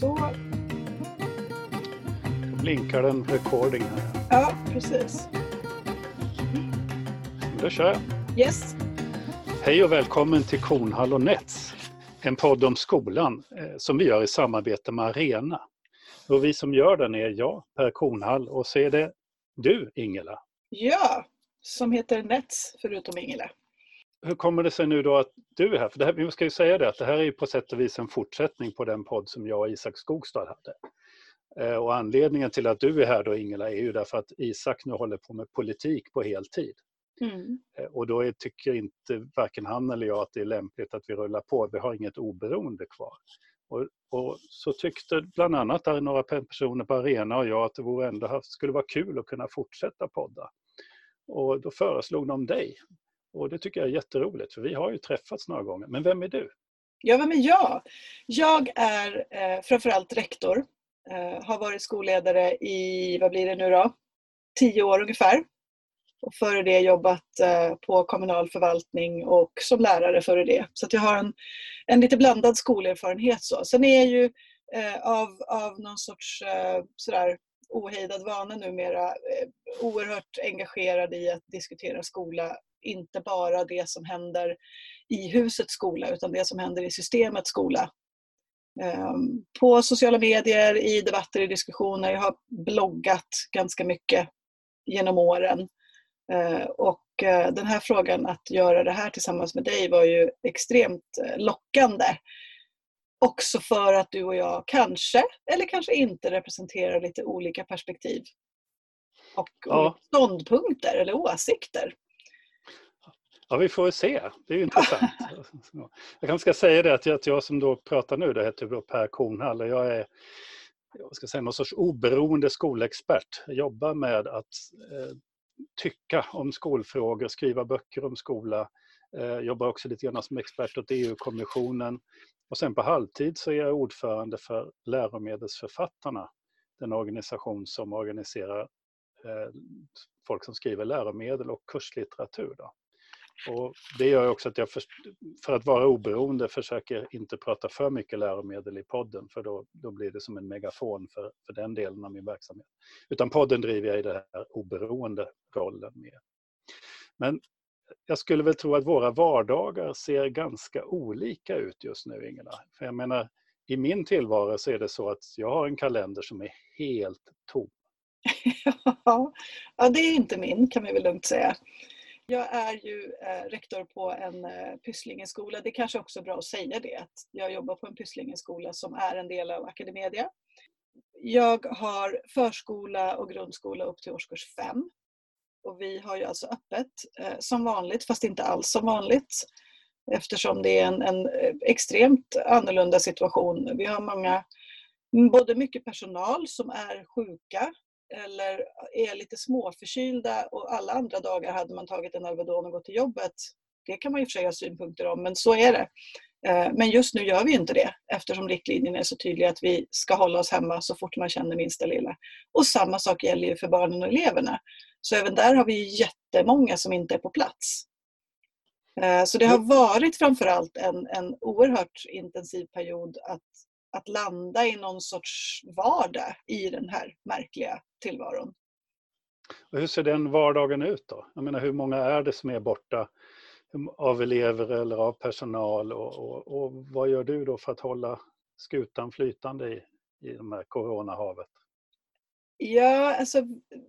Så. Blinkar den recording här. Ja, precis. Då kör jag. Yes. Hej och välkommen till Kornhall och Nets. En podd om skolan eh, som vi gör i samarbete med Arena. Och vi som gör den är jag, Per Kornhall, och så är det du, Ingela. Ja, som heter Nets förutom Ingela. Hur kommer det sig nu då att du är här? För det här, vi ska ju säga det att det här är ju på sätt och vis en fortsättning på den podd som jag och Isak Skogstad hade. Eh, Och anledningen till att du är här då Ingela är ju därför att Isak nu håller på med politik på heltid. Mm. Eh, Och då är, tycker inte varken han eller jag att det är lämpligt att vi rullar på. Vi har inget oberoende kvar. Och, och så tyckte bland annat där några personer på Arena och jag att det vore ändå, skulle vara kul att kunna fortsätta podda. Och då föreslog de dig. Och det tycker jag är jätteroligt för vi har ju träffats några gånger. Men vem är du? Ja, vem är jag? Jag är eh, framförallt rektor. Eh, har varit skolledare i, vad blir det nu då? Tio år ungefär. Och före det jobbat eh, på kommunal förvaltning och som lärare före det. Så att jag har en, en lite blandad skolerfarenhet. Så. Sen är jag ju eh, av, av någon sorts eh, sådär ohejdad vana numera eh, oerhört engagerad i att diskutera skola. Inte bara det som händer i husets skola utan det som händer i systemets skola. Ehm, På sociala medier, i debatter, i diskussioner. Jag har bloggat ganska mycket genom åren. Eh, Och eh, den här frågan att göra det här tillsammans med dig var ju extremt eh, lockande. Också för att du och jag kanske, eller kanske inte, representerar lite olika perspektiv. Och Ja. ståndpunkter eller åsikter. Ja, vi får se. Det är ju intressant. Jag kanske ska säga det att jag, att jag som då pratar nu, det heter då Per Kornhall och jag är jag ska säga, någon sorts oberoende skolexpert. Jag jobbar med att eh, tycka om skolfrågor, skriva böcker om skola. Eh, jobbar också lite grann som expert åt EU-kommissionen. Och sen på halvtid så är jag ordförande för Läromedelsförfattarna, den organisation som organiserar eh, folk som skriver läromedel och kurslitteratur. Då. Och det gör också att jag för, för att vara oberoende försöker inte prata för mycket läromedel i podden för då, då blir det som en megafon för, för den delen av min verksamhet. Utan podden driver jag i den här oberoende rollen med. Men jag skulle väl tro att våra vardagar ser ganska olika ut just nu, Ingela. För jag menar, i min tillvaro så är det så att jag har en kalender som är helt tom. ja, det är inte min kan vi väl lugnt säga. Jag är ju eh, rektor på en eh, Pysslingeskola. Det är kanske också är bra att säga det, att jag jobbar på en Pysslingeskola som är en del av Academedia. Jag har förskola och grundskola upp till årskurs 5. Och vi har ju alltså öppet eh, som vanligt, fast inte alls som vanligt. Eftersom det är en, en eh, extremt annorlunda situation. Vi har många, både mycket personal som är sjuka eller är lite småförkylda och alla andra dagar hade man tagit en Alvedon och gått till jobbet. Det kan man ju för sig ha synpunkter om, men så är det. Eh, Men just nu gör vi inte det eftersom riktlinjerna är så tydliga att vi ska hålla oss hemma så fort man känner minsta lilla. Och samma sak gäller ju för barnen och eleverna. Så även där har vi jättemånga som inte är på plats. Eh, Så det har varit framförallt en, en oerhört intensiv period att, att landa i någon sorts vardag i den här märkliga tillvaron. Och hur ser den vardagen ut då? Jag menar, hur många är det som är borta av elever eller av personal? Och, och, och vad gör du då för att hålla skutan flytande i, i de här coronahavet? Ja, alltså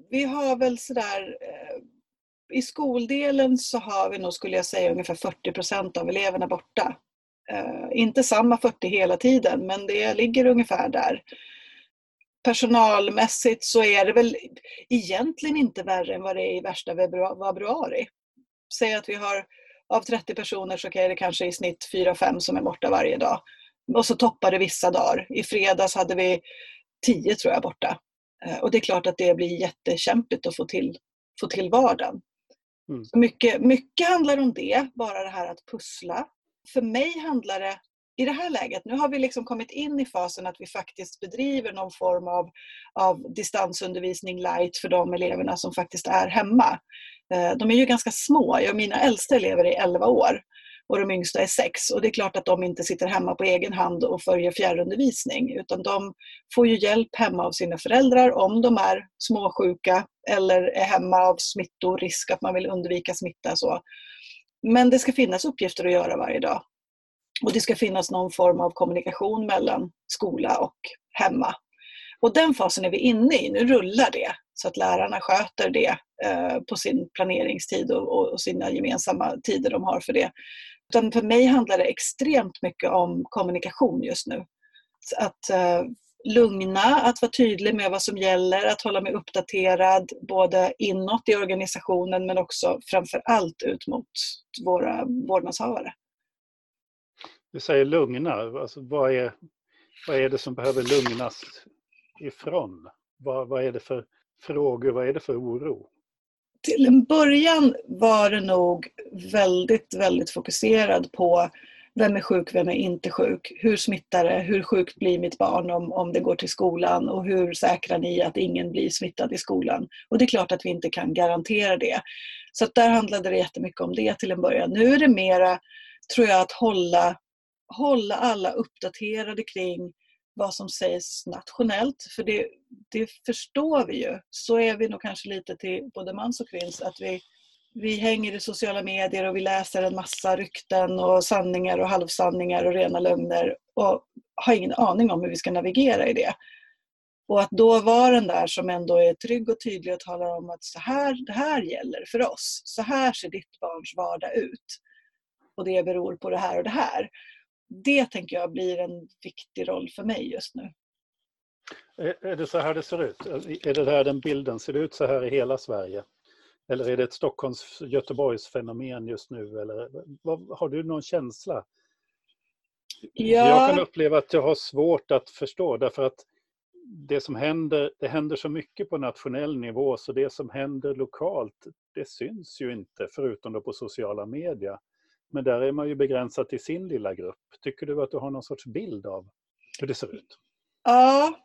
vi har väl sådär eh, i skoldelen så har vi nog, skulle jag säga, ungefär 40 procent av eleverna borta. Eh, inte samma 40 hela tiden, men det ligger ungefär där. Personalmässigt så är det väl egentligen inte värre än vad det är i värsta februari. Säg att vi har av 30 personer så är det kanske i snitt 4-5 som är borta varje dag. Och så toppar det vissa dagar. I fredags hade vi 10 tror jag borta. Eh, Och det är klart att det blir jättekämpigt att få till, få till vardagen. Mm. Så Mycket, mycket handlar om det, bara det här att pussla. För mig handlar det, i det här läget, nu har vi liksom kommit in i fasen att vi faktiskt bedriver någon form av, av distansundervisning light för de eleverna som faktiskt är hemma. Eh, de är ju ganska små, jag, mina äldsta elever är 11 år. och de yngsta är 6. Och det är klart att de inte sitter hemma på egen hand och följer fjärrundervisning utan de får ju hjälp hemma av sina föräldrar om de är småsjuka eller är hemma av smittorisk, att man vill undvika smitta. Så. Men det ska finnas uppgifter att göra varje dag. Och det ska finnas någon form av kommunikation mellan skola och hemma. Och den fasen är vi inne i, nu rullar det så att lärarna sköter det eh, på sin planeringstid och, och, sina gemensamma tider de har för det. Utan för mig handlar det extremt mycket om kommunikation just nu. Att eh, lugna, att vara tydlig med vad som gäller, att hålla mig uppdaterad både inåt i organisationen men också framför allt ut mot våra vårdnadshavare. Du säger lugna, alltså vad, är, vad är det som behöver lugnas ifrån? Vad, vad är det för frågor, vad är det för oro? Till en början var det nog väldigt, väldigt fokuserad på vem är sjuk, vem är inte sjuk? Hur smittar det? Hur sjukt blir mitt barn om, om det går till skolan? Och hur säkrar ni att ingen blir smittad i skolan? Och det är klart att vi inte kan garantera det. Så där handlade det jättemycket om det till en början. Nu är det mera, tror jag, att hålla, hålla alla uppdaterade kring vad som sägs nationellt. För det, det förstår vi ju. Så är vi nog kanske lite till både mans och kvinns. Att vi, vi hänger i sociala medier och vi läser en massa rykten och sanningar och halvsanningar och rena lögner och har ingen aning om hur vi ska navigera i det. Och att då vara den där som ändå är trygg och tydlig och talar om att så här, det här gäller för oss. Så här ser ditt barns vardag ut. Och det beror på det här och det här det tänker jag blir en viktig roll för mig just nu. Är det så här det ser ut? Är det här den bilden? Ser det ut så här i hela Sverige? Eller är det ett Stockholms Göteborgs fenomen just nu? Eller, vad, har du någon känsla? Ja. Jag kan uppleva att jag har svårt att förstå därför att det som händer, det händer så mycket på nationell nivå så det som händer lokalt, det syns ju inte förutom då på sociala medier. Men där är man ju begränsad till sin lilla grupp. Tycker du att du har någon sorts bild av hur det ser ut? Ja,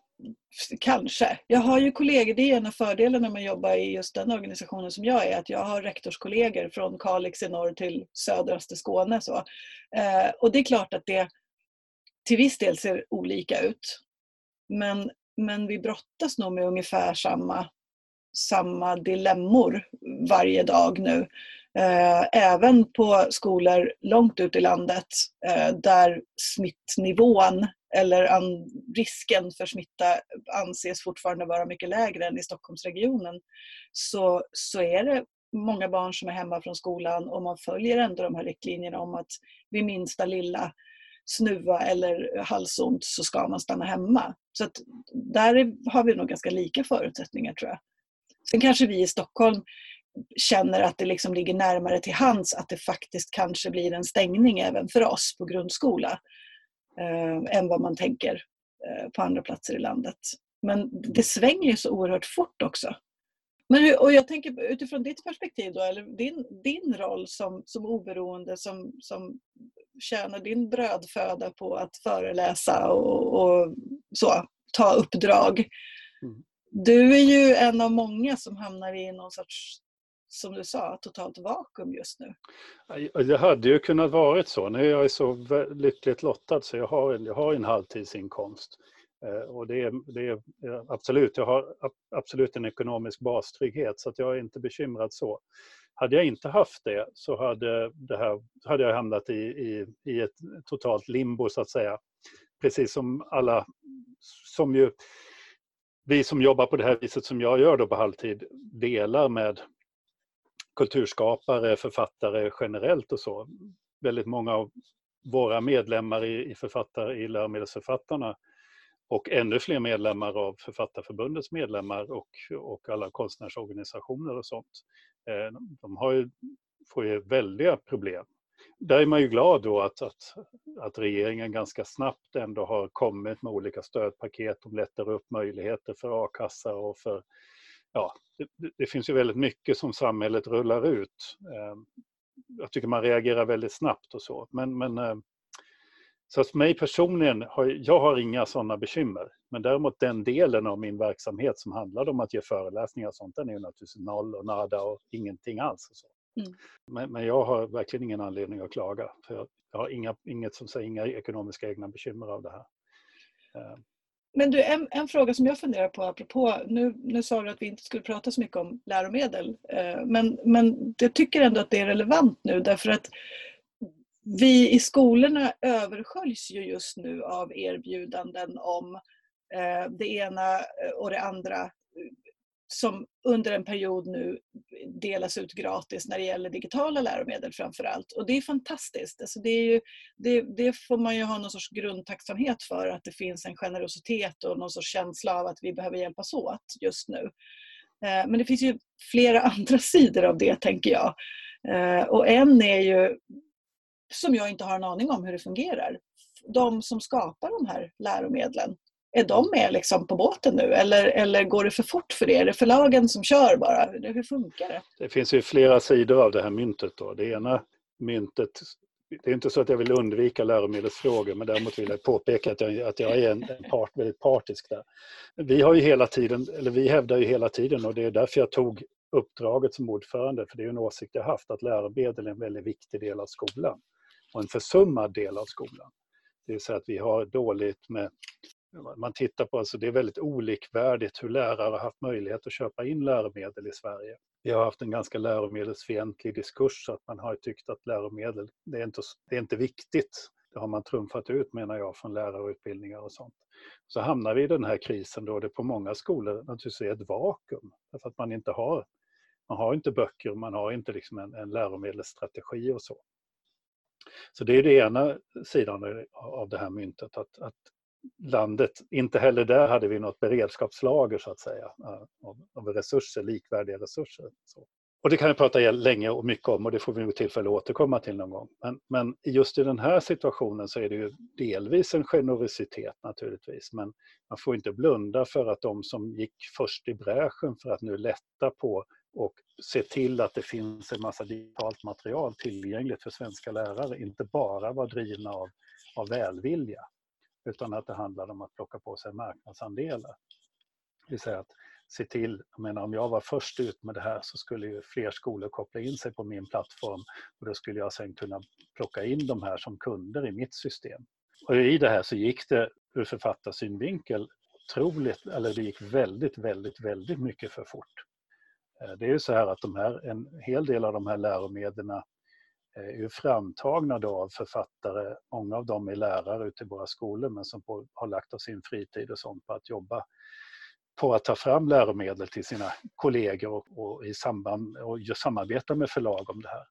kanske. Jag har ju kollegor, det är en av fördelarna med att jobba i just den organisationen som jag är, att jag har rektorskollegor från Kalix i norr till södraste Skåne. Så. Eh, och det är klart att det till viss del ser olika ut. Men, men vi brottas nog med ungefär samma, samma dilemmor varje dag nu. Eh, även på skolor långt ut i landet eh, där smittnivån eller risken för smitta anses fortfarande vara mycket lägre än i Stockholmsregionen så, så är det många barn som är hemma från skolan och man följer ändå de här riktlinjerna om att vid minsta lilla snuva eller halsont så ska man stanna hemma. Så att där har vi nog ganska lika förutsättningar tror jag. Sen kanske vi i Stockholm känner att det liksom ligger närmare till hands att det faktiskt kanske blir en stängning även för oss på grundskola eh, än vad man tänker eh, på andra platser i landet. Men det svänger ju så oerhört fort också. Men, och jag tänker utifrån ditt perspektiv då, eller din, din roll som, som oberoende som, som tjänar din brödföda på att föreläsa och, och så, ta uppdrag. Mm. Du är ju en av många som hamnar i någon sorts som du sa, totalt vakuum just nu? Det hade ju kunnat varit så. Nu är jag så lyckligt lottad så jag har en, jag har en halvtidsinkomst. Eh, och det är, det är, absolut, jag har absolut en ekonomisk bastrygghet så att jag är inte bekymrad så. Hade jag inte haft det så hade, det här, hade jag hamnat i, i, i ett totalt limbo så att säga. Precis som alla som ju vi som jobbar på det här viset som jag gör då på halvtid delar med kulturskapare, författare generellt och så. Väldigt många av våra medlemmar i, i, författare, i läromedelsförfattarna och ännu fler medlemmar av Författarförbundets medlemmar och, och alla konstnärsorganisationer och sånt. Eh, de har ju, får ju väldiga problem. Där är man ju glad då att, att, att regeringen ganska snabbt ändå har kommit med olika stödpaket. De lättar upp möjligheter för a-kassa och för ja, det, det, finns ju väldigt mycket som samhället rullar ut. Ehm, jag tycker man reagerar väldigt snabbt och så. Men, men ehm, så för mig personligen, har, jag har inga sådana bekymmer. Men däremot den delen av min verksamhet som handlar om att ge föreläsningar och sånt, den är ju naturligtvis noll och nada och ingenting alls. Och så. Mm. Men, men, jag har verkligen ingen anledning att klaga. För jag, jag har inga, inget som säger inga ekonomiska egna bekymmer av det här. Men du, en, en, fråga som jag funderar på apropå, nu, nu sa du att vi inte skulle prata så mycket om läromedel, eh, men, men jag tycker ändå att det är relevant nu därför att vi i skolorna översköljs ju just nu av erbjudanden om eh, det ena och det andra som under en period nu delas ut gratis när det gäller digitala läromedel framför allt. Och det är fantastiskt. Alltså det, är ju, det, det, får man ju ha någon sorts grundtacksamhet för, att det finns en generositet och någon sorts känsla av att vi behöver hjälpas åt just nu. Eh, men det finns ju flera andra sidor av det, tänker jag. Eh, och en är ju, som jag inte har en aning om hur det fungerar, de som skapar de här läromedlen är de med liksom på båten nu eller, eller går det för fort för det? Är det förlagen som kör bara? Hur funkar det? Det finns ju flera sidor av det här myntet. Då. Det ena myntet, det är inte så att jag vill undvika läromedelsfrågor men däremot vill jag påpeka att jag, att jag är en, en part, väldigt partisk där. Vi har ju hela tiden, eller vi hävdar ju hela tiden och det är därför jag tog uppdraget som ordförande, för det är en åsikt jag haft, att läromedel är en väldigt viktig del av skolan och en försummad del av skolan. Det vill säga att vi har dåligt med man tittar på, alltså det är väldigt olikvärdigt hur lärare har haft möjlighet att köpa in läromedel i Sverige. Vi har haft en ganska läromedelsfientlig diskurs, så att man har tyckt att läromedel, det är inte, det är inte viktigt. Det har man trumfat ut menar jag från lärarutbildningar och sånt. Så hamnar vi i den här krisen då det på många skolor naturligtvis är ett vakuum. Därför att man inte har, man har inte böcker, man har inte liksom en, en läromedelsstrategi och så. Så det är den ena sidan av det här myntet, att, att landet, inte heller där hade vi något beredskapslager så att säga eh, av, av resurser, likvärdiga resurser. Så. Och det kan jag prata länge och mycket om och det får vi nog tillfälle att återkomma till någon gång. Men, men just i den här situationen så är det ju delvis en generositet naturligtvis, men man får inte blunda för att de som gick först i bräschen för att nu lätta på och se till att det finns en massa digitalt material tillgängligt för svenska lärare, inte bara var drivna av, av välvilja utan att det handlar om att plocka på sig marknadsandelar. Det vill säga att se till, jag menar om jag var först ut med det här så skulle ju fler skolor koppla in sig på min plattform och då skulle jag sen kunna plocka in de här som kunder i mitt system. Och i det här så gick det ur författarsynvinkel otroligt, eller det gick väldigt, väldigt, väldigt mycket för fort. Eh, det är ju så här att de här, en hel del av de här läromedlen är ju framtagna då av författare, många av dem är lärare ute i våra skolor men som på, har lagt av sin fritid och sånt på att jobba på att ta fram läromedel till sina kollegor och, och i samband, och samarbeta med förlag om det här.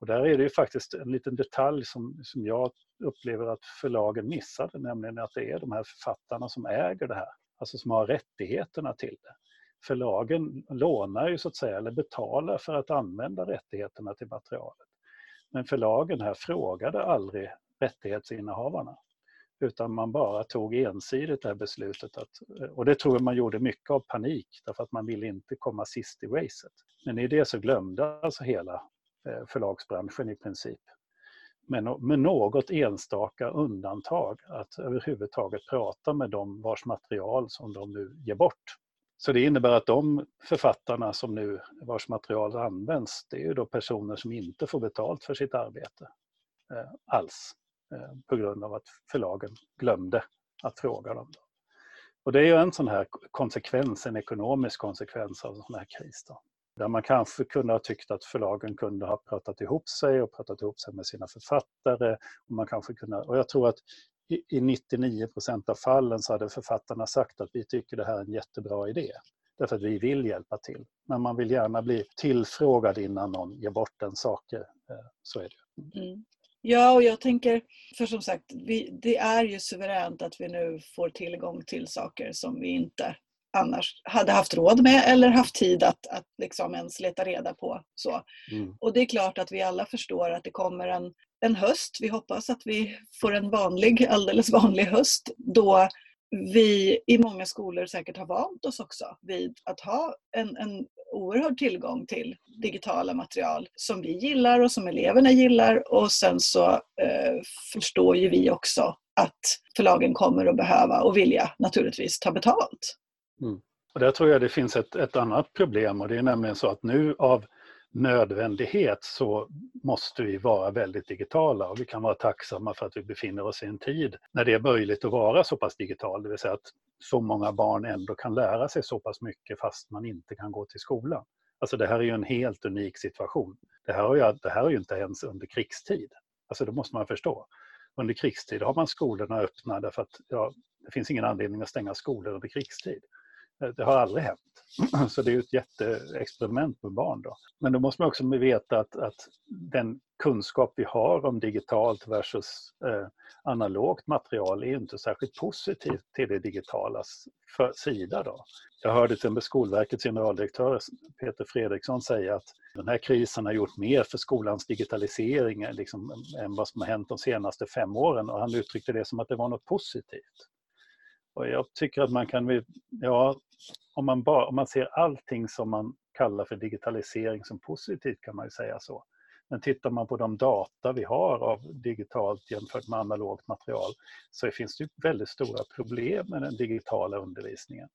Och där är det ju faktiskt en liten detalj som, som jag upplever att förlagen missade, nämligen att det är de här författarna som äger det här, alltså som har rättigheterna till det. Förlagen lånar ju så att säga, eller betalar för att använda rättigheterna till materialet. Men förlagen här frågade aldrig rättighetsinnehavarna. Utan man bara tog ensidigt det här beslutet. Att, och det tror jag man gjorde mycket av panik därför att man ville inte komma sist i racet. Men i det så glömde alltså hela eh, förlagsbranschen i princip. Men med något enstaka undantag att överhuvudtaget prata med dem vars material som de nu ger bort. Så det innebär att de författarna som nu, vars material används, det är ju då personer som inte får betalt för sitt arbete eh, alls. Eh, på grund av att förlagen glömde att fråga dem. Och det är ju en sån här konsekvens, en ekonomisk konsekvens av en sån här kris. Då. Där man kanske kunde ha tyckt att förlagen kunde ha pratat ihop sig och pratat ihop sig med sina författare. Och, man kanske kunde, och jag tror att i 99 procent av fallen så hade författarna sagt att vi tycker det här är en jättebra idé. Därför att vi vill hjälpa till. Men man vill gärna bli tillfrågad innan någon ger bort en saker. Eh, så är det. Mm. Ja, och jag tänker, för som sagt, vi, det är ju suveränt att vi nu får tillgång till saker som vi inte annars hade haft råd med eller haft tid att, att liksom ens leta reda på. Så. Mm. Och det är klart att vi alla förstår att det kommer en, en höst, vi hoppas att vi får en vanlig, alldeles vanlig höst, då vi i många skolor säkert har vant oss också vid att ha en, en oerhörd tillgång till digitala material som vi gillar och som eleverna gillar och sen så eh, förstår ju vi också att förlagen kommer att behöva och vilja naturligtvis ta betalt. Mm. Och där tror jag det finns ett, ett annat problem och det är nämligen så att nu av nödvändighet så måste vi vara väldigt digitala och vi kan vara tacksamma för att vi befinner oss i en tid när det är möjligt att vara så pass digital, det vill säga att så många barn ändå kan lära sig så pass mycket fast man inte kan gå till skolan. Alltså det här är ju en helt unik situation. Det här, är ju, det här är ju inte ens under krigstid. Alltså det måste man förstå. Under krigstid har man skolorna öppna därför att ja, det finns ingen anledning att stänga skolor under krigstid. Eh, det har aldrig hänt. Så det är ett jätteexperiment med barn. Då. Men då måste man också veta att, att den kunskap vi har om digitalt versus eh, analogt material är inte särskilt positiv till det digitalas sida. Då. Jag hörde till med Skolverkets generaldirektör Peter Fredriksson säga att den här krisen har gjort mer för skolans digitalisering liksom, än vad som har hänt de senaste fem åren och han uttryckte det som att det var något positivt. Och jag tycker att man kan, ja, om man, bara, om man ser allting som man kallar för digitalisering som positivt kan man ju säga så. Men tittar man på de data vi har av digitalt jämfört med analogt material så finns det väldigt stora problem med den digitala undervisningen.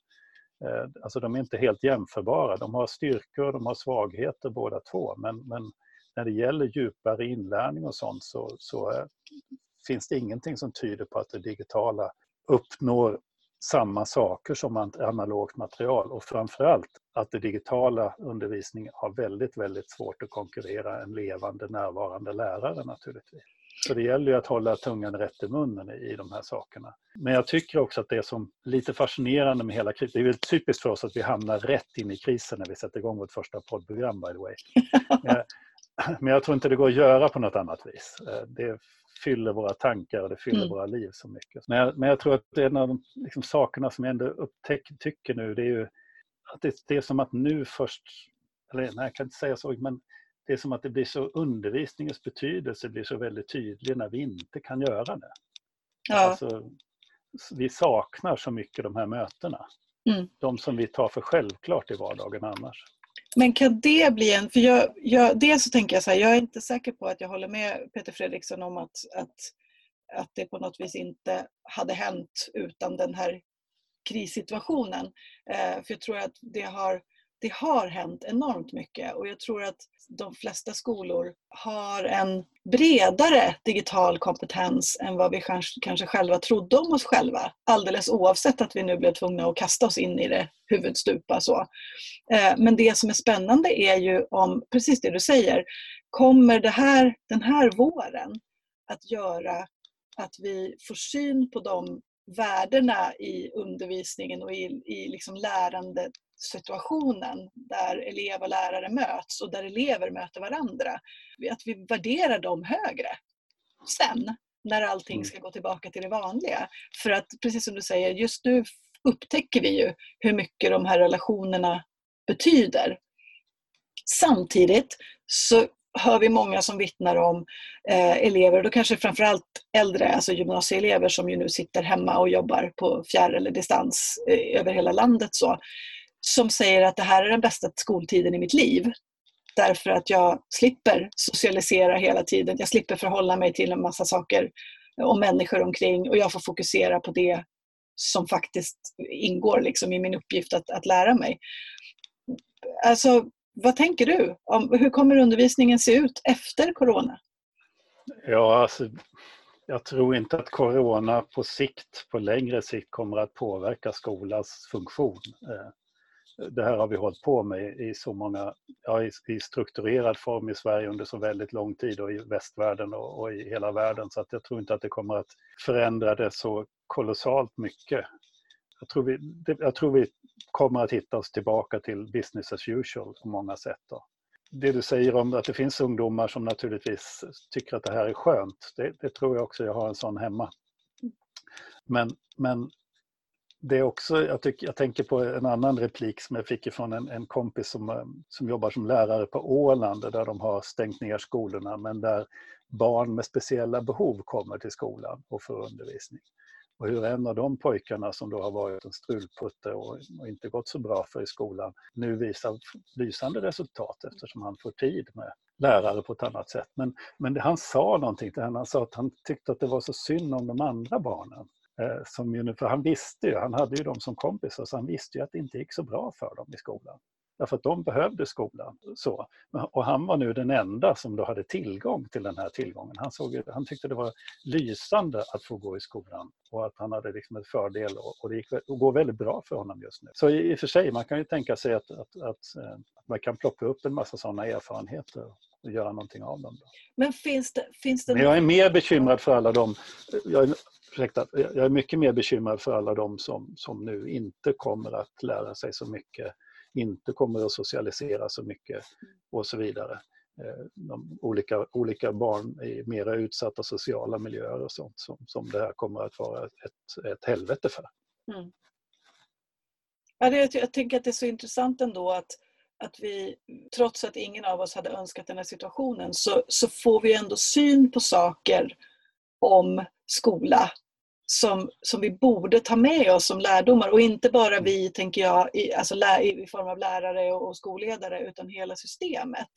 Eh, alltså de är inte helt jämförbara. De har styrkor och de har svagheter båda två. Men, men när det gäller djupare inlärning och sånt så, så eh, finns det ingenting som tyder på att det digitala uppnår samma saker som analogt material och framförallt att det digitala undervisningen har väldigt, väldigt svårt att konkurrera en levande närvarande lärare naturligtvis. Så det gäller ju att hålla tungan rätt i munnen i de här sakerna. Men jag tycker också att det som lite fascinerande med hela krisen, det är väl typiskt för oss att vi hamnar rätt in i krisen när vi sätter igång vårt första poddprogram by the way. Men jag tror inte det går att göra på något annat vis. Det fyller våra tankar och det fyller mm. våra liv så mycket. Men jag, men jag tror att en av de liksom, sakerna som jag ändå upptäcker nu det är ju att det, det, är som att nu först, eller nej jag kan inte säga så, men det är som att det blir så undervisningens betydelse blir så väldigt tydlig när vi inte kan göra det. Ja. Alltså, vi saknar så mycket de här mötena. Mm. De som vi tar för självklart i vardagen annars. Men kan det bli en... För jag, jag, dels så tänker jag så här, jag är inte säker på att jag håller med Peter Fredriksson om att, att, att det på något vis inte hade hänt utan den här krissituationen. Eh, för jag tror att det har det har hänt enormt mycket och jag tror att de flesta skolor har en bredare digital kompetens än vad vi kanske själva trodde om oss själva. Alldeles oavsett att vi nu blev tvungna att kasta oss in i det huvudstupa. Så. Eh, men det som är spännande är ju om, precis det du säger, kommer det här, den här våren att göra att vi får syn på de värdena i undervisningen och i, i liksom lärandet situationen där elev och lärare möts och där elever möter varandra. Att vi värderar dem högre sen när allting mm. ska gå tillbaka till det vanliga. För att precis som du säger, just nu upptäcker vi ju hur mycket de här relationerna betyder. Samtidigt så hör vi många som vittnar om eh, elever, och då kanske framförallt äldre, alltså gymnasieelever som ju nu sitter hemma och jobbar på fjärr eller distans eh, över hela landet. Så, som säger att det här är den bästa skoltiden i mitt liv. Därför att jag slipper socialisera hela tiden. Jag slipper förhålla mig till en massa saker och människor omkring och jag får fokusera på det som faktiskt ingår liksom i min uppgift att, att lära mig. Alltså, vad tänker du? Om, hur kommer undervisningen se ut efter corona? Ja, alltså, jag tror inte att corona på sikt, på längre sikt, kommer att påverka skolans funktion. Eh, det här har vi hållit på med i så många, ja, i, strukturerad form i Sverige under så väldigt lång tid och i västvärlden och, och, i hela världen så att jag tror inte att det kommer att förändra det så kolossalt mycket. Jag tror vi, jag tror vi kommer att hitta oss tillbaka till business as usual på många sätt. Då. Det du säger om att det finns ungdomar som naturligtvis tycker att det här är skönt, det, det tror jag också, jag har en sån hemma. Men, men det är också, jag, tycker, jag tänker på en annan replik som jag fick från en, en kompis som, eh, som jobbar som lärare på Åland där de har stängt ner skolorna men där barn med speciella behov kommer till skolan och får undervisning. Och hur en av de pojkarna som då har varit en strulputte och, och inte gått så bra för i skolan nu visar lysande resultat eftersom han får tid med lärare på ett annat sätt. Men, men han sa någonting till henne, han sa att han tyckte att det var så synd om de andra barnen som ju, för han visste ju, han hade ju dem som kompisar, så han visste ju att det inte gick så bra för dem i skolan. Därför att de behövde skolan. Så. Och han var nu den enda som då hade tillgång till den här tillgången. Han, såg, han tyckte det var lysande att få gå i skolan och att han hade liksom en fördel och, och det gick, och går väldigt bra för honom just nu. Så i och för sig, man kan ju tänka sig att, att, att, eh, att man kan plocka upp en massa sådana erfarenheter och göra någonting av dem. Då. Men finns det... Finns det Men jag är mer bekymrad för alla dem, jag är, ursäkta, jag är mycket mer bekymrad för alla de som, som nu inte kommer att lära sig så mycket, inte kommer att socialisera så mycket och så vidare. Eh, de olika, olika barn i mera utsatta sociala miljöer och sånt som, som det här kommer att vara ett, ett helvete för. Mm. Ja, det, jag tänker att det är så intressant ändå att att vi, trots att ingen av oss hade önskat den här situationen, så, så får vi ändå syn på saker om skola som, som vi borde ta med oss som lärdomar. Och inte bara vi, tänker jag, i, alltså lä, i form av lärare och, och skolledare, utan hela systemet.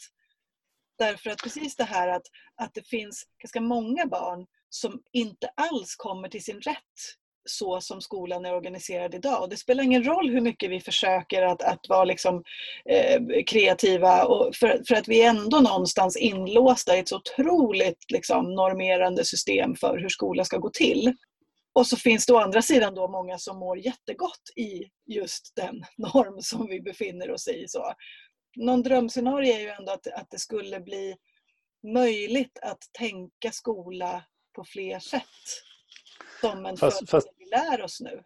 Därför att precis det här att, att det finns ganska många barn som inte alls kommer till sin rätt så som skolan är organiserad idag. Och det spelar ingen roll hur mycket vi försöker att, att vara liksom, eh, kreativa och för, för att vi är ändå någonstans inlåsta i ett så otroligt liksom, normerande system för hur skolan ska gå till. Och så finns det å andra sidan då många som mår jättegott i just den norm som vi befinner oss i. Så. Någon drömscenario är ju ändå att, att det skulle bli möjligt att tänka skola på fler sätt som en fast, fast, vi lär oss nu?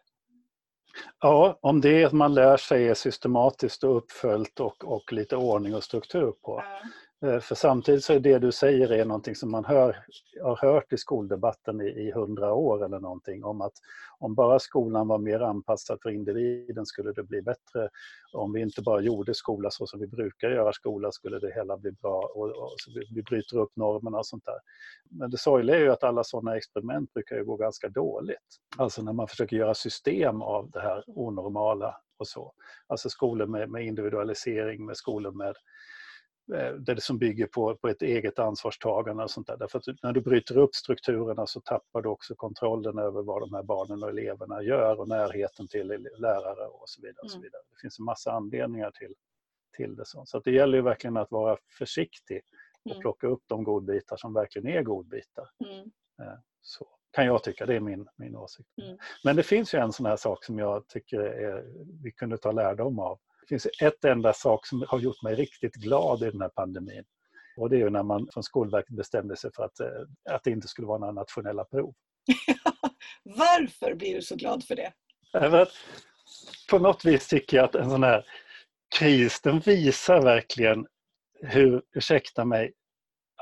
Ja, om det man lär sig är systematiskt och uppföljt och, och lite ordning och struktur på. Ja. Eh, för samtidigt så är det du säger är någonting som man hör, har hört i skoldebatten i hundra år eller någonting om att om bara skolan var mer anpassad för individen skulle det bli bättre. Om vi inte bara gjorde skola så som vi brukar göra skola skulle det hela bli bra och, och vi, vi bryter upp normerna och sånt där. Men det sorgliga är ju att alla sådana experiment brukar ju gå ganska dåligt. Alltså när man försöker göra system av det här onormala och så. Alltså skolor med, med individualisering, med skolor med det som bygger på, på ett eget ansvarstagande och sånt där. Därför att när du bryter upp strukturerna så tappar du också kontrollen över vad de här barnen och eleverna gör och närheten till lärare och så vidare. Och så mm. vidare. Det finns en massa anledningar till, till det. Så, så det gäller ju verkligen att vara försiktig och mm. plocka upp de godbitar som verkligen är godbitar. Mm. Eh, så kan jag tycka, det är min, min åsikt. Mm. Men det finns ju en sån här sak som jag tycker är, vi kunde ta lärdom av det finns ett enda sak som har gjort mig riktigt glad i den här pandemin. Och det är ju när man från Skolverket bestämde sig för att, eh, att det inte skulle vara några nationella prov. Varför blir du så glad för det? För att på något vis tycker jag att en sån här kris, den visar verkligen hur, ursäkta mig,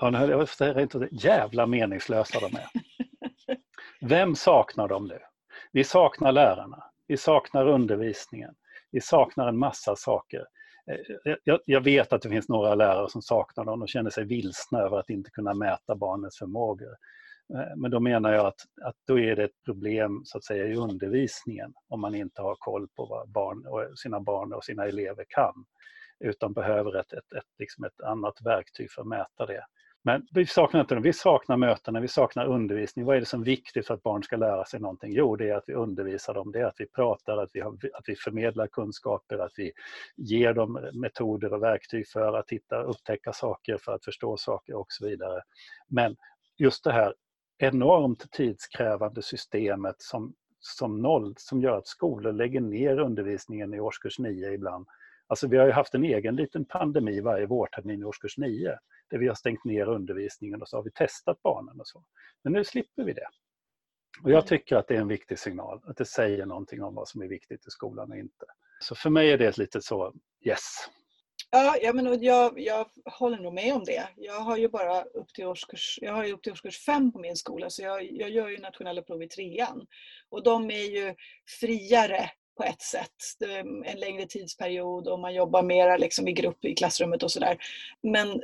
ja, nu jag säga inte jävla meningslösa de är. Vem saknar dem nu? Vi saknar lärarna, vi saknar undervisningen, vi saknar en massa saker. Eh, jag, jag, vet att det finns några lärare som saknar dem och känner sig vilsna över att inte kunna mäta barnens förmågor. Eh, men då menar jag att, att då är det ett problem så att säga i undervisningen om man inte har koll på vad barn och sina barn och sina elever kan utan behöver ett, ett, ett, liksom ett annat verktyg för att mäta det. Men vi saknar inte dem. Vi saknar mötena, vi saknar undervisning. Vad är det som är viktigt för att barn ska lära sig någonting? Jo, det är att vi undervisar dem, det är att vi pratar, att vi, har, att vi förmedlar kunskaper, att vi ger dem metoder och verktyg för att hitta, upptäcka saker, för att förstå saker och så vidare. Men just det här enormt tidskrävande systemet som, som noll, som gör att skolor lägger ner undervisningen i årskurs 9 ibland. Alltså vi har ju haft en egen liten pandemi varje vårtermin i årskurs 9 där vi har stängt ner undervisningen och så har vi testat barnen och så. Men nu slipper vi det. Och jag mm. tycker att det är en viktig signal, att det säger någonting om vad som är viktigt i skolan och inte. Så för mig är det ett litet så, yes. Ja, ja men jag, jag håller nog med om det. Jag har ju bara upp till årskurs, jag har ju upp till årskurs fem på min skola så jag, jag gör ju nationella prov i trean. Och de är ju friare på ett sätt. En längre tidsperiod och man jobbar mera liksom i grupp i klassrummet och sådär. Men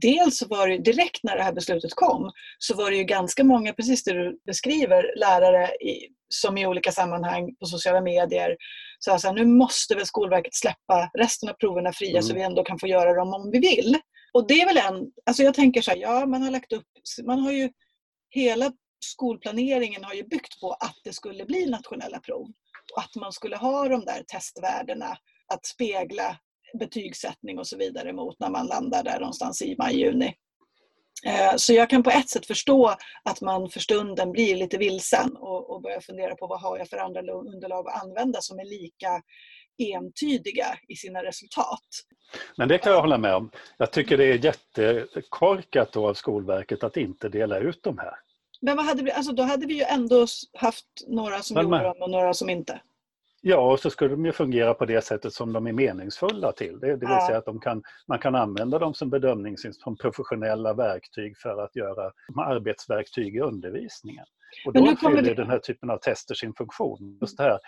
dels så var det direkt när det här beslutet kom så var det ju ganska många, precis det du beskriver, lärare i, som i olika sammanhang på sociala medier sa att nu måste väl Skolverket släppa resten av proverna fria mm. så vi ändå kan få göra dem om vi vill. Och det är väl en, alltså jag tänker så här, ja man har lagt upp, man har ju hela skolplaneringen har ju byggt på att det skulle bli nationella prov att man skulle ha de där testvärdena att spegla betygssättning och så vidare mot när man landar där någonstans i maj-juni. Eh, så jag kan på ett sätt förstå att man för stunden blir lite vilsen och, och börjar fundera på vad har jag för andra underlag att använda som är lika entydiga i sina resultat. Men det kan jag hålla med om. Jag tycker det är jättekorkat av Skolverket att inte dela ut de här. Men vad hade vi, alltså då hade vi ju ändå haft några som men, gjorde dem och några som inte. Ja, och så skulle de ju fungera på det sättet som de är meningsfulla till. Det, det vill ja. säga att de kan, man kan använda dem som bedömningsinstrument, som professionella verktyg för att göra arbetsverktyg i undervisningen. Och då fyller det... den här typen av tester sin funktion. Just det här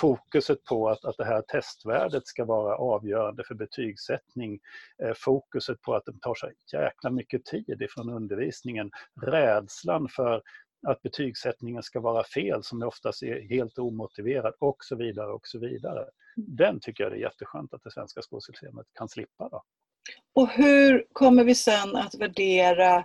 fokuset på att, att det här testvärdet ska vara avgörande för betygssättning. Eh, fokuset på att de tar så jäkla mycket tid ifrån undervisningen. Rädslan för att betygssättningen ska vara fel som oftast är helt omotiverad och så vidare och så vidare. Mm. Den tycker jag det är jätteskönt att det svenska skolsystemet kan slippa. Då. Och hur kommer vi sen att värdera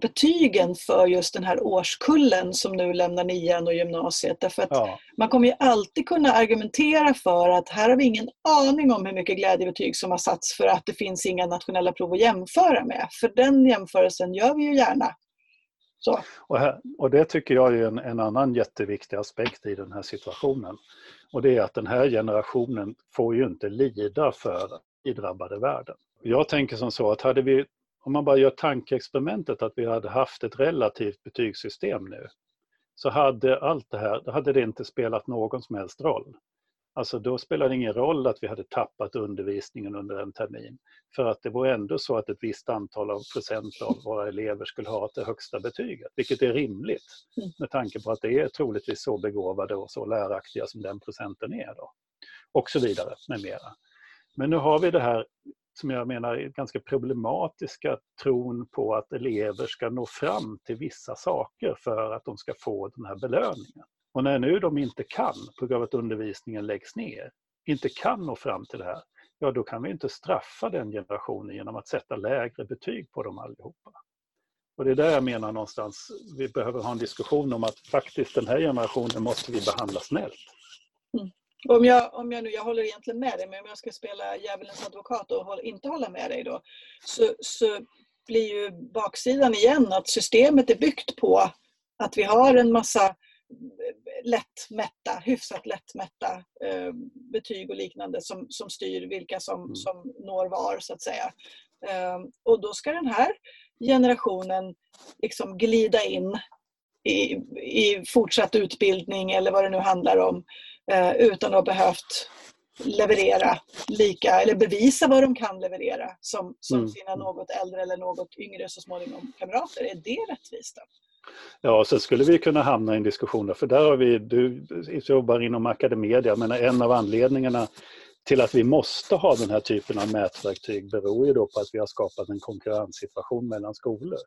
betygen för just den här årskullen som nu lämnar nian och gymnasiet. Därför att ja. Man kommer ju alltid kunna argumentera för att här har vi ingen aning om hur mycket glädjebetyg som har satts för att det finns inga nationella prov att jämföra med. För den jämförelsen gör vi ju gärna. Och, här, och, det tycker jag är en, en, annan jätteviktig aspekt i den här situationen. Och det är att den här generationen får ju inte lida för i drabbade världen. Jag tänker som så att hade vi, om man bara gör tankeexperimentet att vi hade haft ett relativt betygssystem nu, så hade allt det här, då hade det inte spelat någon som helst roll. Alltså då spelar det ingen roll att vi hade tappat undervisningen under en termin. För att det var ändå så att ett visst antal av procent av våra elever skulle ha det högsta betyget. Vilket är rimligt mm. med tanke på att det är troligtvis så begåvade och så läraktiga som den procenten är. Då. Och så vidare med mera. Men nu har vi det här som jag menar är ganska problematiska tron på att elever ska nå fram till vissa saker för att de ska få den här belöningen. Och när nu de inte kan, på grund av att undervisningen läggs ner, inte kan nå fram till det här, ja då kan vi inte straffa den generationen genom att sätta lägre betyg på dem allihopa. Och det är där jag menar någonstans, vi behöver ha en diskussion om att faktiskt den här generationen måste vi behandla snällt. Mm. Om jag, om jag nu, jag håller egentligen med dig, men om jag ska spela djävulens advokat och håll, inte hålla med dig då, så, så blir ju baksidan igen att systemet är byggt på att vi har en massa lättmätta, hyfsat lättmätta eh, betyg och liknande som, som styr vilka som, mm. som når var så att säga. Eh, och då ska den här generationen liksom glida in i, i fortsatt utbildning eller vad det nu handlar om utan att ha behövt leverera lika, eller bevisa vad de kan leverera som, som mm. sina något äldre eller något yngre så småningom kamrater. Är det rättvist? Då? Ja, så skulle vi kunna hamna i en diskussion, för där har vi, du jobbar inom Academedia, men en av anledningarna till att vi måste ha den här typen av mätverktyg beror ju då på att vi har skapat en konkurrenssituation mellan skolor.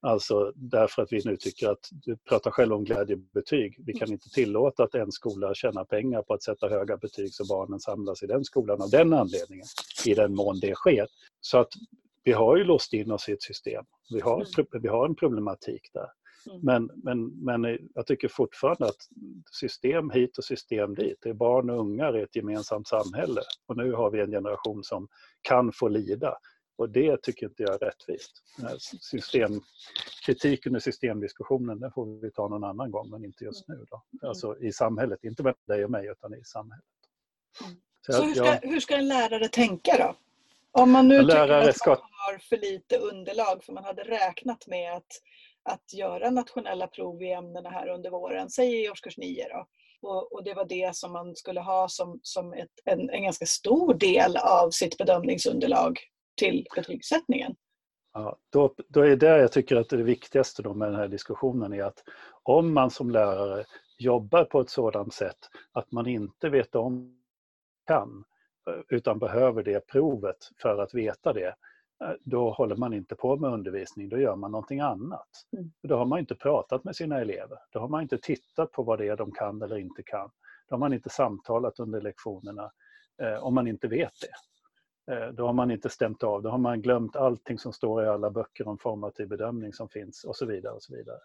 Alltså därför att vi nu tycker att, du pratar själv om glädjebetyg, vi kan inte tillåta att en skola tjänar pengar på att sätta höga betyg så barnen samlas i den skolan av den anledningen, i den mån det sker. Så att vi har ju låst in oss i ett system. Vi har, mm. vi har en problematik där. Mm. Men, men, men jag tycker fortfarande att system hit och system dit, det är barn och ungar i ett gemensamt samhälle. Och nu har vi en generation som kan få lida. Och det tycker inte jag är rättvist. System, kritiken och systemdiskussionen den får vi ta någon annan gång, men inte just nu. Då. Mm. Alltså i samhället, inte med dig och mig, utan i samhället. Så, Så hur, ska, jag, hur ska en lärare tänka då? Om man nu tycker att ska... man har för lite underlag, för man hade räknat med att, att göra nationella prov i ämnena här under våren, säg i årskurs 9 då. Och, och, det var det som man skulle ha som, som ett, en, en ganska stor del av sitt bedömningsunderlag till betygssättningen. Ja, då, då är det jag tycker att det viktigaste då med den här diskussionen är att om man som lärare jobbar på ett sådant sätt att man inte vet om kan, utan behöver det provet för att veta det, eh, då håller man inte på med undervisning, då gör man någonting annat. Mm. Då har man inte pratat med sina elever, då har man inte tittat på vad det är de kan eller inte kan. Då har man inte samtalat under lektionerna eh, om man inte vet det. Eh, då har man inte stämt av, då har man glömt allting som står i alla böcker om formativ bedömning som finns och så vidare. och så vidare.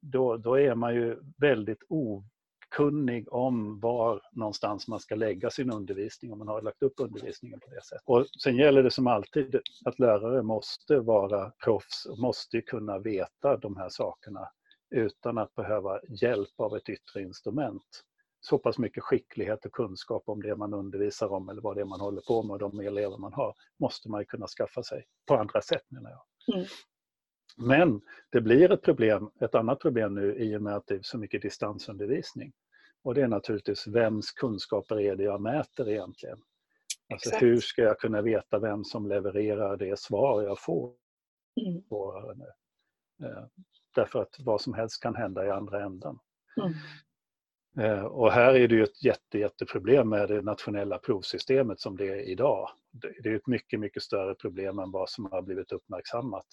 Då, då är man ju väldigt okunnig om var någonstans man ska lägga sin undervisning om man har lagt upp undervisningen på det sättet. Och sen gäller det som alltid att lärare måste vara proffs och måste kunna veta de här sakerna utan att behöva hjälp av ett yttre instrument. Så pass mycket skicklighet och kunskap om det man undervisar om eller vad det är man håller på med och de elever man har måste man kunna skaffa sig på andra sätt menar jag. Mm. Men det blir ett problem, ett annat problem nu i och med att det är så mycket distansundervisning. Och det är naturligtvis vems kunskaper är det jag mäter egentligen? Alltså Exakt. hur ska jag kunna veta vem som levererar det svar jag får? Mm. På, eh, därför att vad som helst kan hända i andra änden. Mm. Eh, och här är det ju ett jätte, jätteproblem med det nationella provsystemet som det är idag. Det är ett mycket, mycket större problem än vad som har blivit uppmärksammat.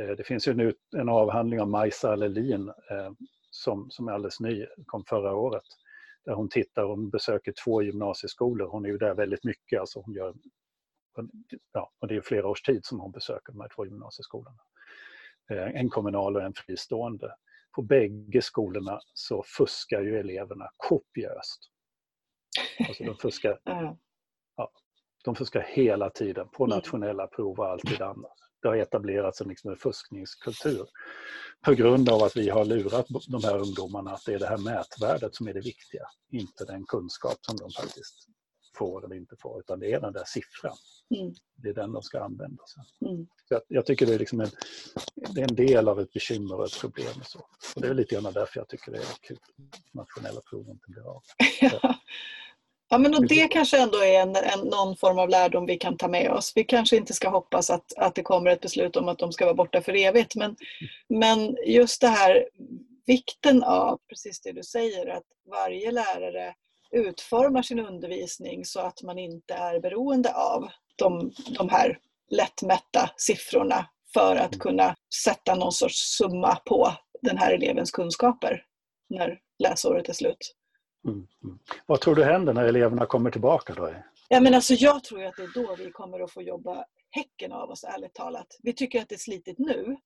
Eh, det finns ju nu en avhandling av Majsa Allelin eh, som, som är alldeles ny, kom förra året. Där hon tittar, hon besöker två gymnasieskolor. Hon är ju där väldigt mycket. Alltså hon gör, ja, och det är flera års tid som hon besöker de här två gymnasieskolorna. En kommunal och en fristående. På bägge skolorna så fuskar ju eleverna kopiöst. Alltså de fuskar, ja, de fuskar hela tiden på mm. nationella prov och alltid annat det har etablerats en, liksom en fuskningskultur. På grund av att vi har lurat de här ungdomarna att det är det här mätvärdet som är det viktiga. Inte den kunskap som de faktiskt får eller inte får, utan det är den där siffran. Mm. Det är den de ska använda mm. Så jag, jag, tycker det är, liksom en, det är en del av ett bekymmer och ett problem. Och, så. och det är lite grann därför jag tycker det är kul att nationella prov inte blir av. Ja, men och det kanske ändå är en, en, någon form av lärdom vi kan ta med oss. Vi kanske inte ska hoppas att, att det kommer ett beslut om att de ska vara borta för evigt. Men, men just det här vikten av, precis det du säger, att varje lärare utformar sin undervisning så att man inte är beroende av de, de här lättmätta siffrorna för att kunna sätta någon sorts summa på den här elevens kunskaper när läsåret är slut. Mm, mm. Vad tror du händer när eleverna kommer tillbaka då? Ja, men alltså, jag tror att det är då vi kommer att få jobba häcken av oss, ärligt talat. Vi tycker att det är slitigt nu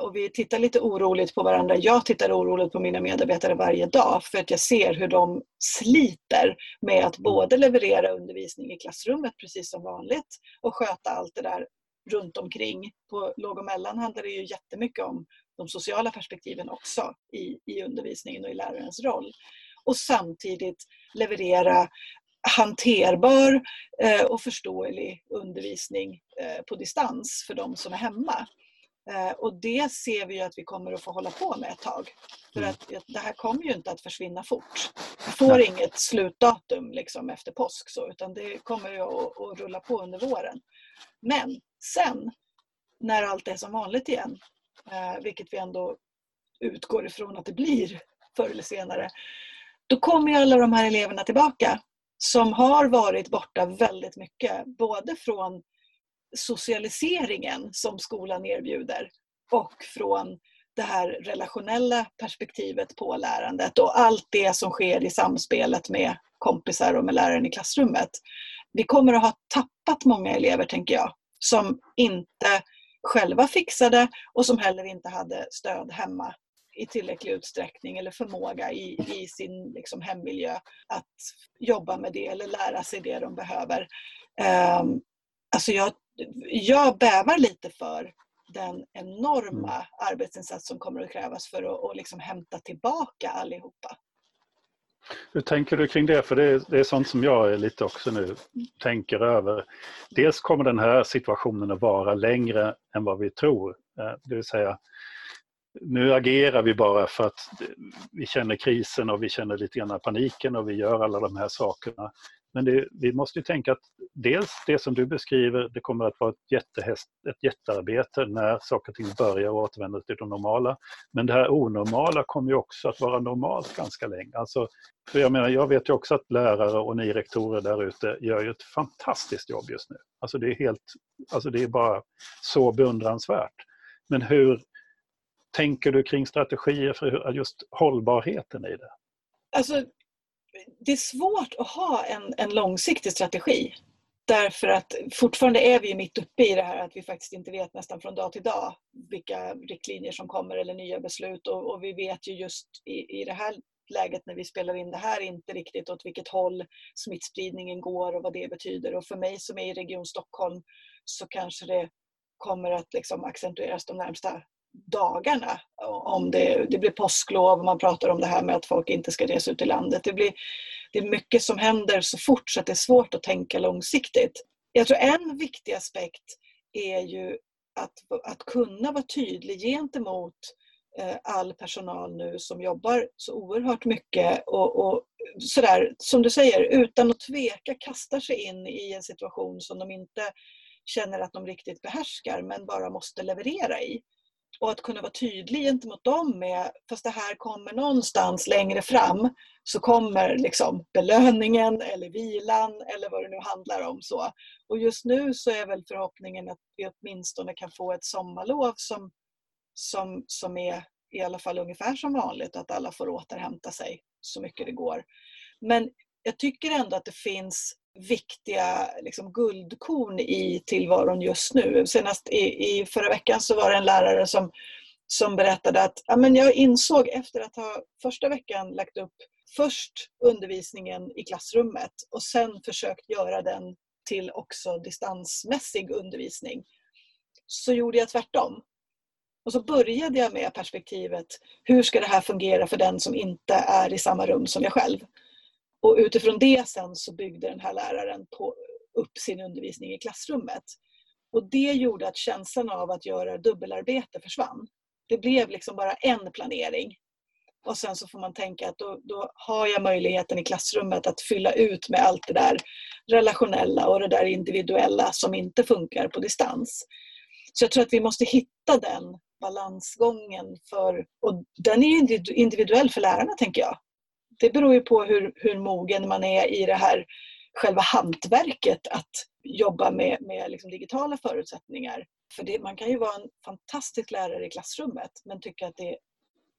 och vi tittar lite oroligt på varandra. Jag tittar oroligt på mina medarbetare varje dag för att jag ser hur de sliter med att mm. både leverera undervisning i klassrummet precis som vanligt och sköta allt det där runt omkring. På låg och mellan handlar det ju jättemycket om de sociala perspektiven också i, i undervisningen och i lärarens roll och samtidigt leverera hanterbar eh, och förståelig undervisning eh, på distans för de som är hemma. Eh, och det ser vi att vi kommer att få hålla på med ett tag. För mm. att det här kommer ju inte att försvinna fort. Vi får Nej. inget slutdatum liksom efter påsk så, utan det kommer att, att rulla på under våren. Men sen, när allt är som vanligt igen, vilket vi ändå utgår ifrån att det blir förr eller senare, då kommer alla de här eleverna tillbaka som har varit borta väldigt mycket. Både från socialiseringen som skolan erbjuder och från det här relationella perspektivet på lärandet och allt det som sker i samspelet med kompisar och med läraren i klassrummet. Vi kommer att ha tappat många elever, tänker jag, som inte själva fixade och som heller inte hade stöd hemma i tillräcklig utsträckning eller förmåga i, i sin liksom, hemmiljö att jobba med det eller lära sig det de behöver. Um, alltså jag, jag bävar lite för den enorma mm. arbetsinsats som kommer att krävas för att, att liksom hämta tillbaka allihopa. Hur tänker du kring det? För det är, det är sånt som jag är lite också nu mm. tänker över. Dels kommer den här situationen att vara längre än vad vi tror. Eh, det vill säga nu agerar vi bara för att vi känner krisen och vi känner lite grann paniken och vi gör alla de här sakerna. Men det, vi måste ju tänka att dels det som du beskriver, det kommer att vara ett, jättehäst, ett jättearbete när saker och ting börjar återvända till det normala. Men det här onormala kommer ju också att vara normalt ganska länge. Alltså, för jag, menar, jag vet ju också att lärare och ni rektorer där ute gör ju ett fantastiskt jobb just nu. Alltså det är, helt, alltså det är bara så beundransvärt. Men hur tänker du kring strategier för just hållbarheten i det? Alltså, det är svårt att ha en, en långsiktig strategi. Därför att fortfarande är vi mitt uppe i det här att vi faktiskt inte vet nästan från dag till dag vilka riktlinjer som kommer eller nya beslut och, och vi vet ju just i, i det här läget när vi spelar in det här inte riktigt åt vilket håll smittspridningen går och vad det betyder. Och för mig som är i Region Stockholm så kanske det kommer att liksom accentueras de närmsta dagarna. Om det, det blir påsklov och man pratar om det här med att folk inte ska resa ut i landet. Det, blir, det är mycket som händer så fort så att det är svårt att tänka långsiktigt. Jag tror en viktig aspekt är ju att, att kunna vara tydlig gentemot eh, all personal nu som jobbar så oerhört mycket och, och sådär, som du säger, utan att tveka kastar sig in i en situation som de inte känner att de riktigt behärskar men bara måste leverera i. Och att kunna vara tydlig gentemot dem med, fast det här kommer någonstans längre fram, så kommer liksom belöningen eller vilan eller vad det nu handlar om. så. Och just nu så är väl förhoppningen att vi åtminstone kan få ett sommarlov som, som, som är i alla fall ungefär som vanligt, att alla får återhämta sig så mycket det går. Men jag tycker ändå att det finns viktiga liksom, guldkorn i tillvaron just nu. Senast i, i förra veckan så var det en lärare som, som berättade att ja, men jag insåg efter att ha första veckan lagt upp först undervisningen i klassrummet och sen försökt göra den till också distansmässig undervisning så gjorde jag tvärtom. Och så började jag med perspektivet hur ska det här fungera för den som inte är i samma rum som jag själv? Och utifrån det sen så byggde den här läraren på, upp sin undervisning i klassrummet. Och det gjorde att känslan av att göra dubbelarbete försvann. Det blev liksom bara en planering. Och sen så får man tänka att då, då, har jag möjligheten i klassrummet att fylla ut med allt det där relationella och det där individuella som inte funkar på distans. Så jag tror att vi måste hitta den balansgången för, och den är individuell för lärarna tänker jag det beror ju på hur, hur mogen man är i det här själva hantverket att jobba med, med liksom digitala förutsättningar. För det, man kan ju vara en fantastisk lärare i klassrummet men tycka att det är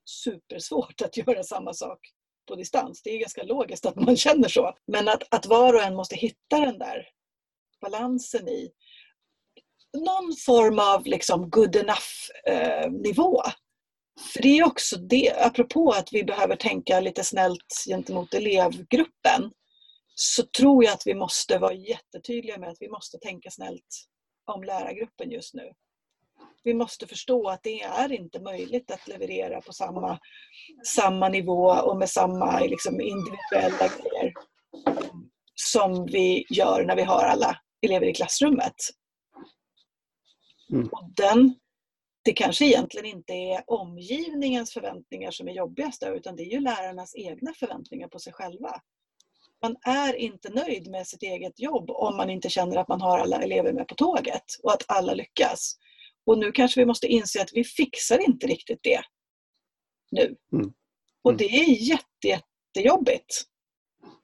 supersvårt att göra samma sak på distans. Det är ganska logiskt att man känner så. Men att, att var och en måste hitta den där balansen i någon form av liksom good enough-nivå. Eh, för det är också det, apropå att vi behöver tänka lite snällt gentemot elevgruppen, så tror jag att vi måste vara jättetydliga med att vi måste tänka snällt om lärargruppen just nu. Vi måste förstå att det är inte möjligt att leverera på samma, samma nivå och med samma liksom, individuella grejer som vi gör när vi har alla elever i klassrummet. Mm. Och den det kanske egentligen inte är omgivningens förväntningar som är jobbigast utan det är ju lärarnas egna förväntningar på sig själva. Man är inte nöjd med sitt eget jobb om man inte känner att man har alla elever med på tåget och att alla lyckas. Och nu kanske vi måste inse att vi fixar inte riktigt det nu. Mm. Mm. Och det är jätte, jättejobbigt.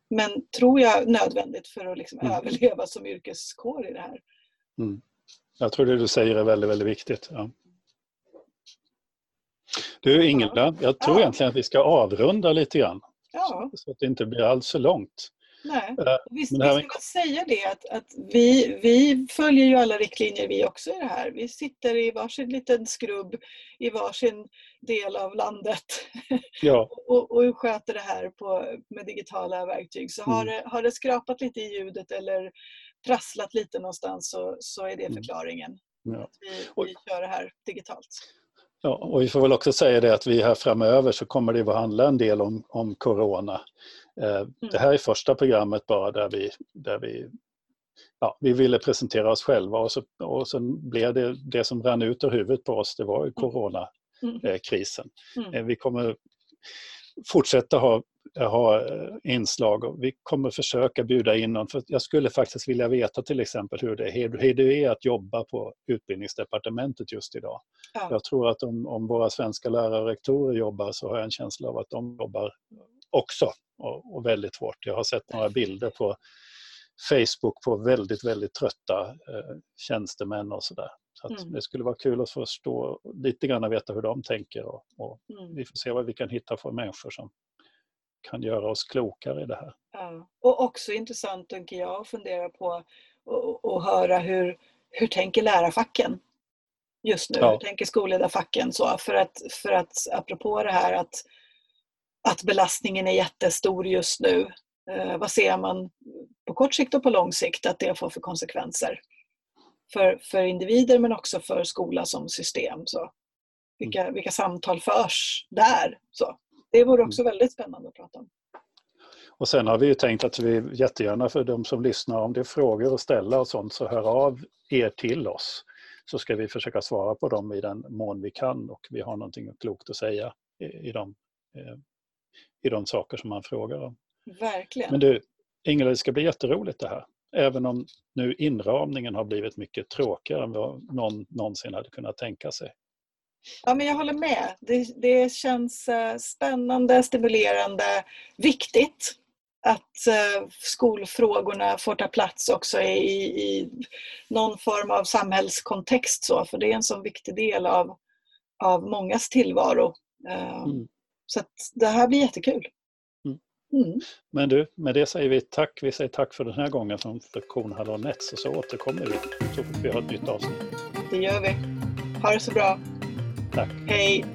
Men tror jag nödvändigt för att liksom mm. överleva som yrkeskår i det här. Mm. Jag tror det du säger är väldigt, väldigt viktigt. Ja. Du Ingela, jag tror ja. egentligen att vi ska avrunda lite grann. Ja. Så att det inte blir alls för långt. Nej. Visst, visst ska man säga det att, att vi, vi följer ju alla riktlinjer vi också i det här. Vi sitter i varsin liten skrubb i varsin del av landet ja. och, och sköter det här på, med digitala verktyg. Så mm. har, det, har det skrapat lite i ljudet eller prasslat lite någonstans så, så är det mm. förklaringen. Ja. Att vi, vi kör det här digitalt. Ja, och vi får väl också säga det att vi här framöver så kommer det att handla en del om, om Corona. Eh, mm. Det här är första programmet bara där vi, där vi, ja, vi ville presentera oss själva och, så, och sen blev det det som rann ut ur huvudet på oss, det var ju mm. coronakrisen. Mm. Eh, vi kommer fortsätta ha ha eh, inslag och vi kommer försöka bjuda in någon. För jag skulle faktiskt vilja veta till exempel hur det, hur det är att jobba på utbildningsdepartementet just idag. Ja. Jag tror att om, om våra svenska lärare och rektorer jobbar så har jag en känsla av att de jobbar också och, och väldigt hårt. Jag har sett några bilder på Facebook på väldigt, väldigt trötta eh, tjänstemän och sådär. Så mm. Det skulle vara kul att förstå lite grann veta hur de tänker och, och mm. vi får se vad vi kan hitta för människor som kan göra oss klokare i det här. Ja. Och också intressant, tänker jag, att fundera på och, och höra hur, hur tänker lärarfacken just nu? Ja. Hur tänker skolledarfacken? Så? För, att, för att apropå det här att att belastningen är jättestor just nu. Eh, vad ser man på kort sikt och på lång sikt att det får för konsekvenser? För, för individer men också för skola som system. Så vilka, vilka samtal förs där? Så. Det vore också väldigt spännande att prata om. Och sen har vi ju tänkt att vi jättegärna för de som lyssnar, om det är frågor att ställa och sånt, så hör av er till oss. Så ska vi försöka svara på dem i den mån vi kan och vi har någonting klokt att säga i, i, de, eh, i de saker som man frågar om. Verkligen. Men du, Ingela, det ska bli jätteroligt det här. Även om nu inramningen har blivit mycket tråkigare än vad någon någonsin hade kunnat tänka sig. Ja, men jag håller med. Det, det känns eh, spännande, stimulerande, viktigt att eh, skolfrågorna får ta plats också i, i någon form av samhällskontext. Så, för det är en så viktig del av, av mångas tillvaro. Eh, mm. Så det här blir jättekul. Mm. Men du, med det säger vi tack. Vi säger tack för den här gången från Kornhall och Nets och så återkommer vi så fort vi har ett nytt avsnitt. Det gör vi. Ha det så bra. Tack. Hej.